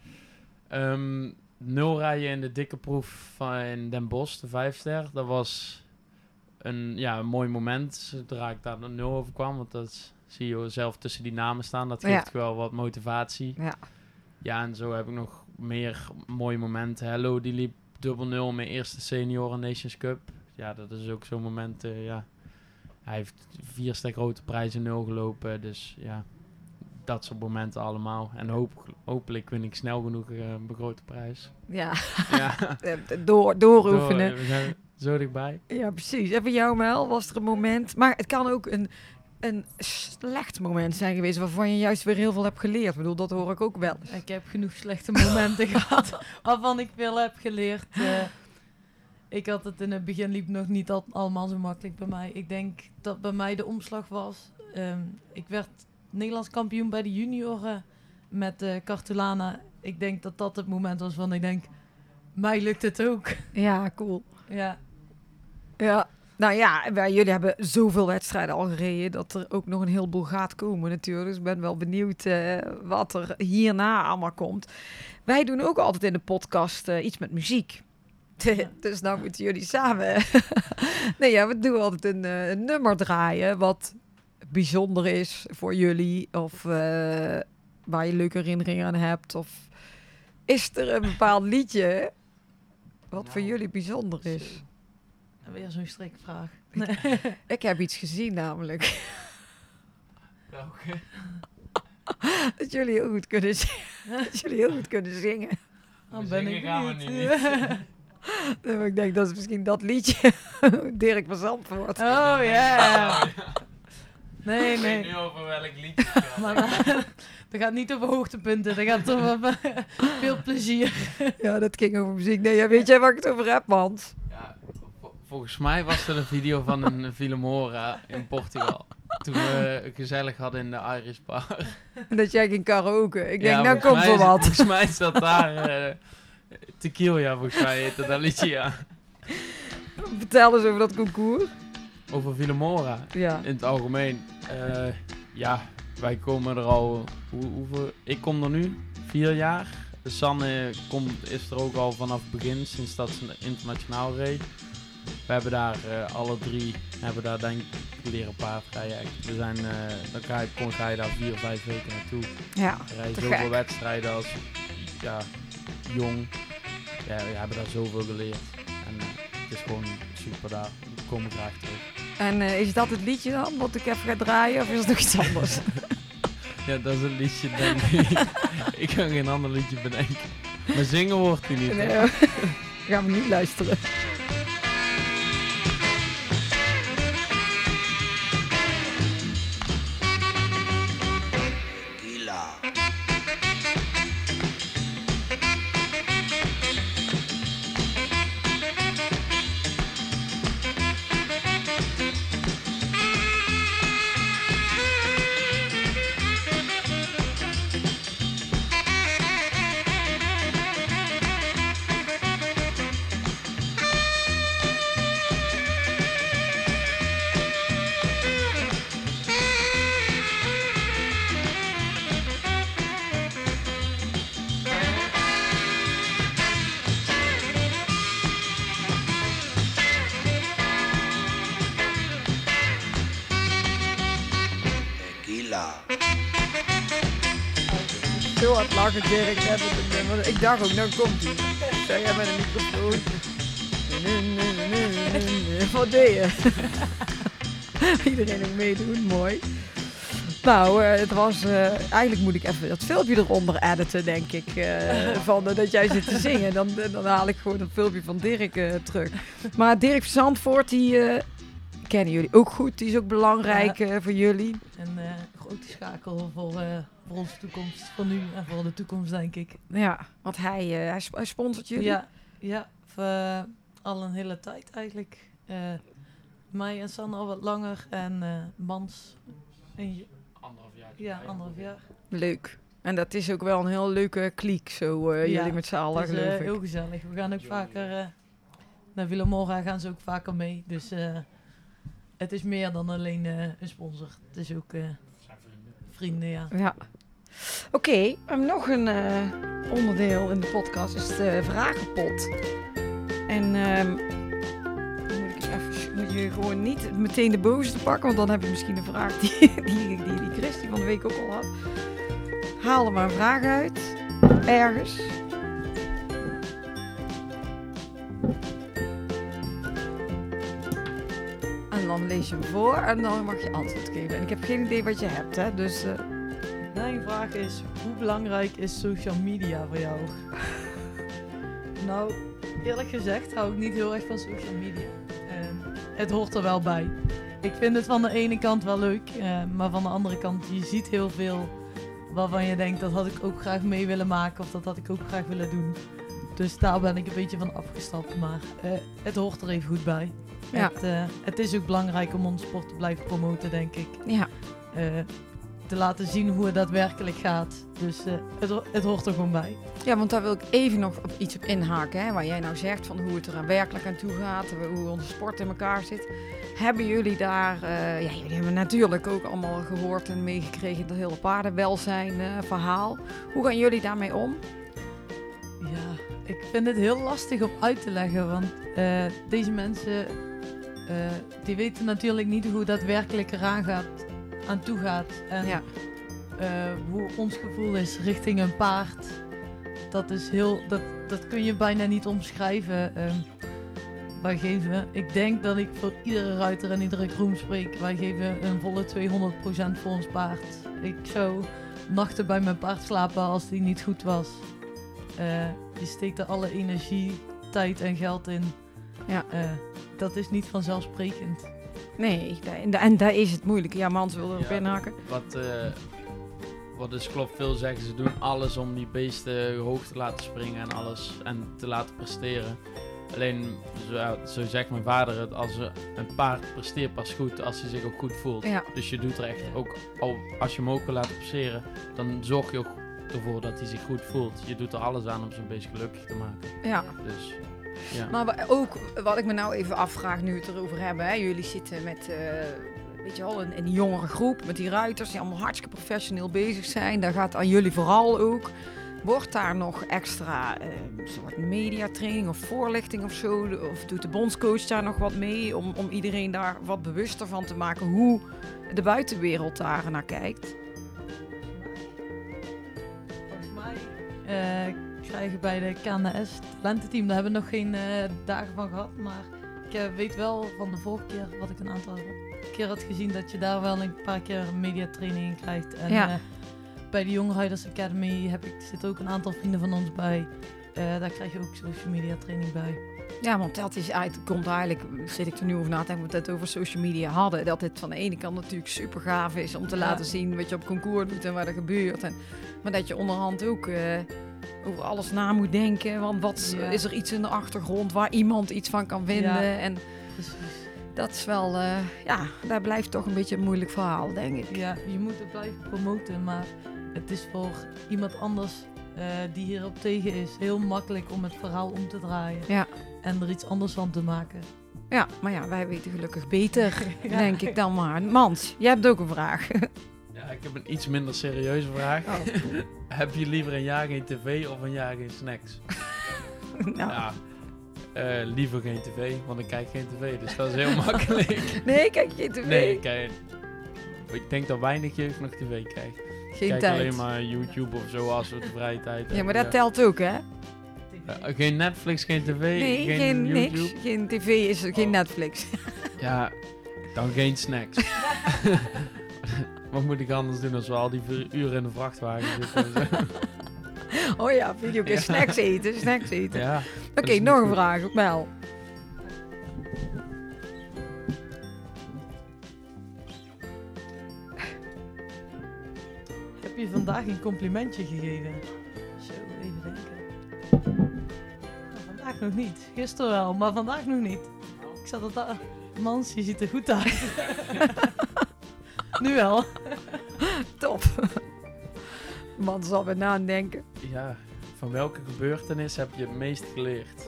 Ehm, nul rijden in de dikke proef van in Den Bosch, de vijfster. Dat was een, ja, een mooi moment, zodra ik daar nul over kwam. Want dat zie je zelf tussen die namen staan. Dat Ja. geeft wel wat motivatie. Ja. Ja, en zo heb ik nog meer mooie momenten. Hello, die liep dubbel nul mijn eerste Senioren Nations Cup. Ja, dat is ook zo'n moment, eh, ja. Hij heeft vier stek grote prijzen nul gelopen. Dus ja, dat soort momenten allemaal. En hoop, hopelijk win ik snel genoeg eh, een grote prijs. Ja, ja, eh, door, dooroefenen. Door, we zijn zo dichtbij. Ja, precies. En voor jou, Mel, was er een moment... Maar het kan ook een, een slecht moment zijn geweest... waarvan je juist weer heel veel hebt geleerd. Ik bedoel, dat hoor ik ook wel. Ik heb genoeg slechte momenten gehad waarvan ik veel heb geleerd. Eh, ik had het in het begin liep nog niet al, allemaal zo makkelijk bij mij. Ik denk dat bij mij de omslag was. ehm, ik werd Nederlands kampioen bij de junioren met eh Cartulana. Ik denk dat dat het moment was van ik denk, mij lukt het ook. Ja, cool. Ja, Ja. Nou ja, wij, jullie hebben zoveel wedstrijden al gereden... dat er ook nog een heleboel gaat komen natuurlijk. Dus ik ben wel benieuwd eh, wat er hierna allemaal komt. Wij doen ook altijd in de podcast eh, iets met muziek. dus nou moeten jullie samen... nee, ja, we doen altijd een, eh, een nummer draaien... wat bijzonder is voor jullie... of waar je leuke herinneringen aan hebt... of is er een bepaald liedje... wat voor Nou, jullie bijzonder is? Weer zo'n strikvraag. Ik heb iets gezien namelijk. Dat jullie heel goed kunnen zingen. Dat jullie heel goed kunnen zingen. Dan We ben ik gaan we niet. nu niet. Nee, Ik denk dat is misschien dat liedje. Dirk van Zandvoort. oh ja. Nee, Ik weet nee. nu over welk liedje het gaat. Maar dat gaat niet over hoogtepunten, dat gaat over veel plezier. Ja, dat ging over muziek. Nee, ja, weet jij waar ik het over heb, Mans? Volgens mij was er een video van een Filemora in Portugal. Toen we het gezellig hadden in de Irish Bar. Dat jij ging karaoke. Ik denk, Ja, nou komt er wat. Volgens mij is dat daar eh Tequila, volgens mij heette dat ja. Vertel eens over dat concours. Over Filemora Ja. in het algemeen. Eh, ja, wij komen er al, hoe, hoeveel, ik kom er nu, vier jaar. Sanne komt, is er ook al vanaf het begin, sinds dat ze internationaal reed. We hebben daar eh, alle drie, hebben daar denk ik leren paardrijden. We zijn, eh, dan ga je, kon, ga je daar vier, vijf weken naartoe. Ja. We rijden zoveel wedstrijden als ja, jong. Ja, we hebben daar zoveel geleerd. En eh, het is gewoon super daar. We komen graag terug. En is dat het liedje dan, wat ik even ga draaien? Of is het nog iets anders? Ja, dat is een liedje, denk ik. ik kan geen ander liedje bedenken. Maar zingen wordt hij niet. Nee, hoor. gaan we niet luisteren. Dirk. het nummer. Ik dacht ook, nou komt hij. Zeg jij met een microfoon. Wat deed je? Iedereen ook meedoen, mooi. Nou, eh, het was... eh, eigenlijk moet ik even dat filmpje eronder editen, denk ik. eh, van dat jij zit te zingen. Dan, dan haal ik gewoon dat filmpje van Dirk terug. Maar Dirk Zandvoort, die kennen jullie ook goed. Die is ook belangrijk voor jullie. En schakel voor, eh, voor onze toekomst, voor nu en voor de toekomst, denk ik. Ja, want hij, eh, hij, sp- hij sponsort jullie. Ja, ja voor, eh, al een hele tijd eigenlijk. Eh, mij en Sanne al wat langer en eh, Mans een, Anderhalf jaar. ja, anderhalf jaar. Leuk. En dat is ook wel een heel leuke kliek, zo eh, Ja, jullie met z'n allen, is geloof ik. heel gezellig. We gaan ook vaker... eh naar Villa Mora gaan ze ook vaker mee. Dus eh, het is meer dan alleen eh, een sponsor. Het is ook eh, vrienden, ja. Oké, hebben nog een eh, onderdeel in de podcast, is de vragenpot. En ehm, moet, ik even, je gewoon niet meteen de bovenste pakken, want dan heb je misschien een vraag die, die, die, die Chris die van de week ook al had. Haal er maar een vraag uit, ergens. Lees je hem voor en dan mag je antwoord geven. En ik heb geen idee wat je hebt, hè? Dus eh, Mijn vraag is, hoe belangrijk is social media voor jou? nou, eerlijk gezegd hou ik niet heel erg van social media. Ehm, het hoort er wel bij. Ik vind het van de ene kant wel leuk, eh, maar van de andere kant, je ziet heel veel waarvan je denkt, dat had ik ook graag mee willen maken of dat had ik ook graag willen doen. Dus daar ben ik een beetje van afgestapt, maar eh, het hoort er even goed bij. Ja. Het, eh, het is ook belangrijk om onze sport te blijven promoten, denk ik ja, eh, te laten zien hoe het daadwerkelijk gaat. Dus eh, het, het hoort er gewoon bij. Ja, want daar wil ik even nog op iets op inhaken. Hè, waar jij nou zegt van hoe het er aan werkelijk aan toe gaat. Hoe onze sport in elkaar zit. Hebben jullie daar... ja, jullie hebben natuurlijk ook allemaal gehoord en meegekregen... dat hele paardenwelzijn verhaal. Hoe gaan jullie daarmee om? Ja, ik vind het heel lastig om uit te leggen. Want deze mensen, eh, die weten natuurlijk niet hoe dat werkelijk eraan gaat, aan toe gaat. En Ja, eh, hoe ons gevoel is richting een paard. Dat is heel, dat, dat kun je bijna niet omschrijven. Wij geven, ik denk dat ik voor iedere ruiter en iedere groom spreek. Wij geven een volle 200% voor ons paard. Ik zou nachten bij mijn paard slapen als die niet goed was. Eh, je steekt er alle energie, tijd en geld in. Ja. Dat is niet vanzelfsprekend. nee. daar- En, da- en daar is het moeilijk. Ja, Mans wil erop Ja. inhaken. Wat, eh, wat dus klopt, veel zeggen ze doen alles om die beesten hoog te laten springen en alles en te laten presteren. Alleen, zo, zo zegt mijn vader het, als een paard presteert pas goed als hij zich ook goed voelt. Ja, Dus je doet er echt ook, al als je hem ook wil laten presteren, dan zorg je ook ervoor dat hij zich goed voelt. Je doet er alles aan om zijn beest gelukkig te maken. ja. Dus, ja. Maar ook wat ik me nou even afvraag nu we het erover hebben. Hè. Jullie zitten met, eh, weet je wel, een, een jongere groep met die ruiters die allemaal hartstikke professioneel bezig zijn. Daar gaat aan jullie vooral ook. Wordt daar nog extra eh, soort mediatraining of voorlichting of zo? Of doet de bondscoach daar nog wat mee om, om iedereen daar wat bewuster van te maken hoe de buitenwereld daar naar kijkt? Volgens mij eh, krijgen bij de KNS talententeam, daar hebben we nog geen eh, dagen van gehad. Maar ik eh, weet wel van de vorige keer, wat ik een aantal keer had gezien, dat je daar wel een paar keer mediatraining in krijgt. En Ja. eh, bij de Young Riders Academy heb ik, zitten ook een aantal vrienden van ons bij. Daar krijg je ook social media training bij. Ja, want dat is uit, komt eigenlijk, zit ik er nu over na te denken, we het over social media hadden. Dat het van de ene kant natuurlijk super gaaf is om te Ja. laten zien wat je op concours doet en wat er gebeurt. En, maar dat je onderhand ook over alles na moet denken. Want wat Ja. is er iets in de achtergrond waar iemand iets van kan vinden? Ja. En Precies. dat is wel, eh, ja, daar blijft toch een beetje een moeilijk verhaal, denk ik. Ja, je moet het blijven promoten, maar het is voor iemand anders eh, die hierop tegen is heel makkelijk om het verhaal om te draaien. Ja. En er iets anders van te maken. Ja, maar ja, wij weten gelukkig beter, Ja. denk ik dan maar. Mans, jij hebt ook een vraag. ja, ik heb een iets minder serieuze vraag. Oh. heb je liever een jaar geen tv of een jaar geen snacks? nou, Ja, eh, liever geen tv, want ik kijk geen tv, dus dat is heel makkelijk. Nee, kijk je tv. Nee, ik kijk, Ik denk dat weinig jeugd nog tv kijkt. Geen Kijk tijd. alleen maar YouTube of zo als we de vrije tijd Ja, hebben. maar dat telt ook, hè? Ja, geen Netflix, geen tv, Nee, geen, geen, YouTube. niks. Geen tv is geen Oh. Netflix. Ja, dan geen snacks. Wat moet ik anders doen als we al die vier uren in de vrachtwagen zitten? Oh ja. Ja. Snacks eten, snacks eten. ja. Oké, nog een vraag. Mel. Heb je vandaag een complimentje gegeven? Zo, even denken. Nou, vandaag nog niet. Gisteren wel, maar vandaag nog niet. Ik zat het daar. Mans, je ziet er goed uit. nu wel. Man zal weer nadenken. Ja, van welke gebeurtenis heb je het meest geleerd?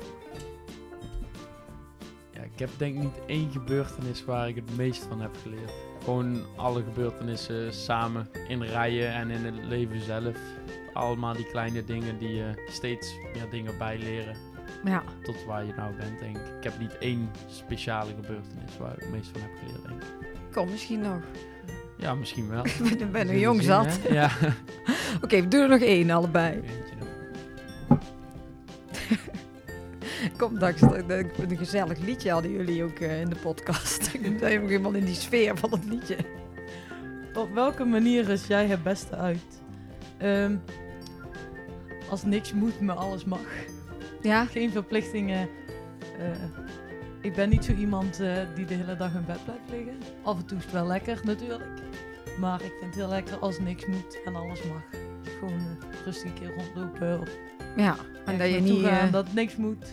Ja, ik heb denk ik niet één gebeurtenis waar ik het meest van heb geleerd. Gewoon alle gebeurtenissen samen in rijen en in het leven zelf. Allemaal die kleine dingen die je steeds meer dingen bijleren. Ja. Tot waar je nou bent, denk ik. Ik heb niet één speciale gebeurtenis waar ik het meest van heb geleerd, denk ik. Kom misschien nog. Ja, misschien wel. Ik ben, een jong zat. hè? Ja. Oké, we doen er nog één allebei. Kom, dat- een gezellig liedje hadden jullie ook eh, in de podcast. Ik ben helemaal in die sfeer van het liedje. Op welke manier is jij het beste uit? Ehm, als niks moet, maar alles mag. Ja? Geen verplichtingen. Eh, ik ben niet zo iemand eh, die de hele dag in bed blijft liggen. Af en toe is het wel lekker natuurlijk. Maar ik vind het heel lekker als niks moet en alles mag. Gewoon eh, rustig een keer rondlopen. Of Ja. En dat je niet... gaan eh, dat niks moet.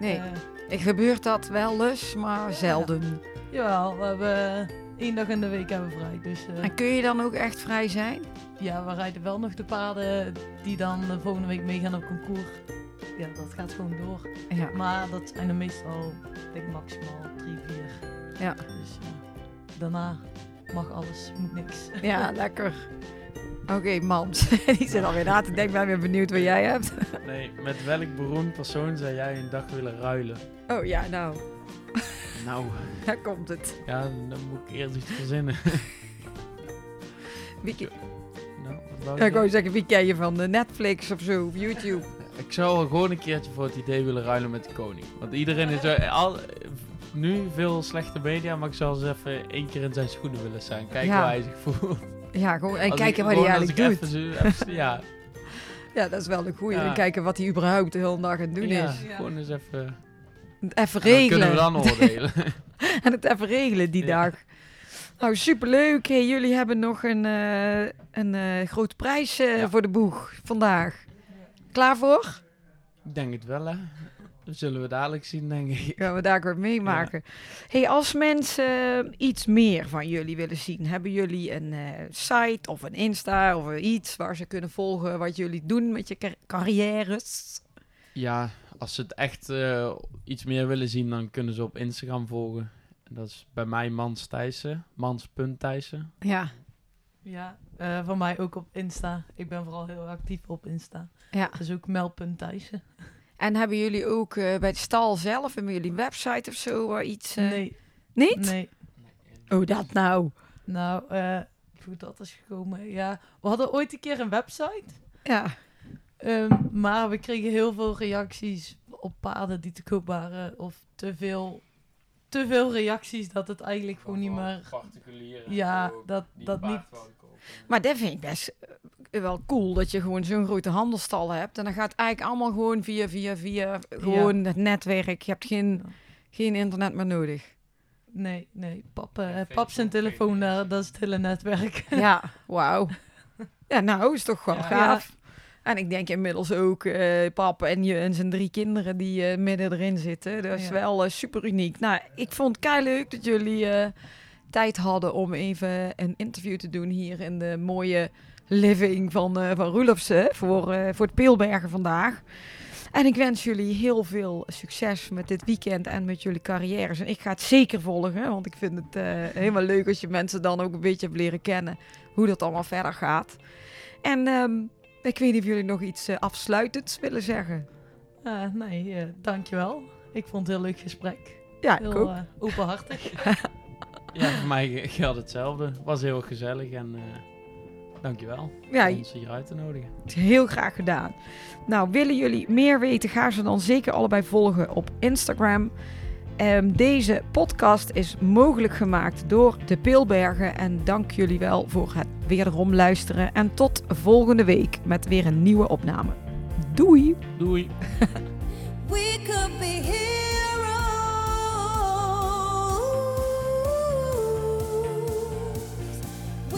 nee, ik gebeurt dat wel eens, maar zelden. jawel, we hebben één dag in de week hebben we vrij. Dus En kun je dan ook echt vrij zijn? ja, we rijden wel nog de paarden die dan de volgende week meegaan op concours. Ja, dat gaat gewoon door. Ja. Maar dat zijn er meestal, ik denk maximaal drie, vier. Ja. Dus daarna mag alles, moet niks. Ja, lekker. Oké, Mams. Die zit alweer na te denken. Ik ben weer benieuwd wat jij hebt. Nee, met welk beroemd persoon zou jij een dag willen ruilen? Oh ja, nou. Nou, Daar komt het. ja, dan moet ik eerst iets verzinnen. Wie, nou, wat wou ja, je ik wou zeggen, wie ken je van de Netflix of zo, of YouTube? Ik zou wel gewoon een keertje voor het idee willen ruilen met de koning. Want iedereen is er al, nu veel slechte media, maar ik zou eens even één keer in zijn schoenen willen staan. Kijken Ja. hoe hij zich voelt. Ja, gewoon, en Als kijken ik- wat hij eigenlijk doet. even zo- even- ja, Ja, dat is wel een goeie. Ja. En kijken wat hij überhaupt de hele dag aan het doen ja, is. Ja. gewoon eens even. Even en dan kunnen we regelen. dan oordelen. En het even regelen die Ja. dag. Nou, superleuk. Hey, jullie hebben nog een, eh, een eh, grote prijs eh, Ja. voor de boeg vandaag. Klaar voor? ik denk het wel, hè. Dat zullen we dadelijk zien, denk ik. Gaan we daar ook meemaken. Hey, als mensen iets meer van jullie willen zien, hebben jullie een eh, site of een Insta of iets waar ze kunnen volgen wat jullie doen met je car- carrières? Ja, als ze het echt eh, iets meer willen zien, dan kunnen ze op Instagram volgen. En Dat is bij mij Mans Thijssen. Mans.Thijssen. Ja, Ja, eh voor mij ook op Insta. Ik ben vooral heel actief op Insta. ja. Dus ook mel.thijssen. En hebben jullie ook eh, bij de stal zelf, hebben jullie een website of zo waar iets... eh, nee, Niet? nee. Oh, dat nou. Nou, eh hoe dat is gekomen. Ja, we hadden ooit een keer een website. Ja, Ehm, maar we kregen heel veel reacties op paarden die te koop waren. Of te veel, te veel reacties dat het eigenlijk gewoon niet meer... Particulieren. Ja, dat, dat niet... maar dat vind ik best eh, wel cool dat je gewoon zo'n grote handelstal hebt. En dan gaat het eigenlijk allemaal gewoon via, via, via gewoon het netwerk. Je hebt geen, geen internet meer nodig. Nee, nee. Pap, eh, Facebook, pap zijn telefoon, daar, dat is het hele netwerk. Ja, wauw. Ja, nou, is toch wel Ja. gaaf. En ik denk inmiddels ook eh papa en, je, en zijn drie kinderen die eh, midden erin zitten. Dat is Ja. wel eh, super uniek. Nou, ik vond het kei leuk dat jullie eh, tijd hadden om even een interview te doen hier in de mooie living van, eh van Roelofse voor, eh, voor het Peelbergen vandaag. En ik wens jullie heel veel succes met dit weekend en met jullie carrières. En ik ga het zeker volgen, want ik vind het eh, helemaal leuk als je mensen dan ook een beetje hebt leren kennen hoe dat allemaal verder gaat. En ehm, ik weet niet of jullie nog iets afsluitends willen zeggen. Nee, dankjewel. Ik vond het een heel leuk gesprek. Ja, Heel ook. openhartig. Ja, voor mij geldt hetzelfde. Was heel gezellig en eh dankjewel Ja, om ons hier uit te nodigen. Heel graag gedaan. Nou, willen jullie meer weten? Ga ze dan zeker allebei volgen op Instagram. Ehm, deze podcast is mogelijk gemaakt door de Peelbergen. En dank jullie wel voor het wederom luisteren. En tot volgende week met weer een nieuwe opname. Doei! Doei!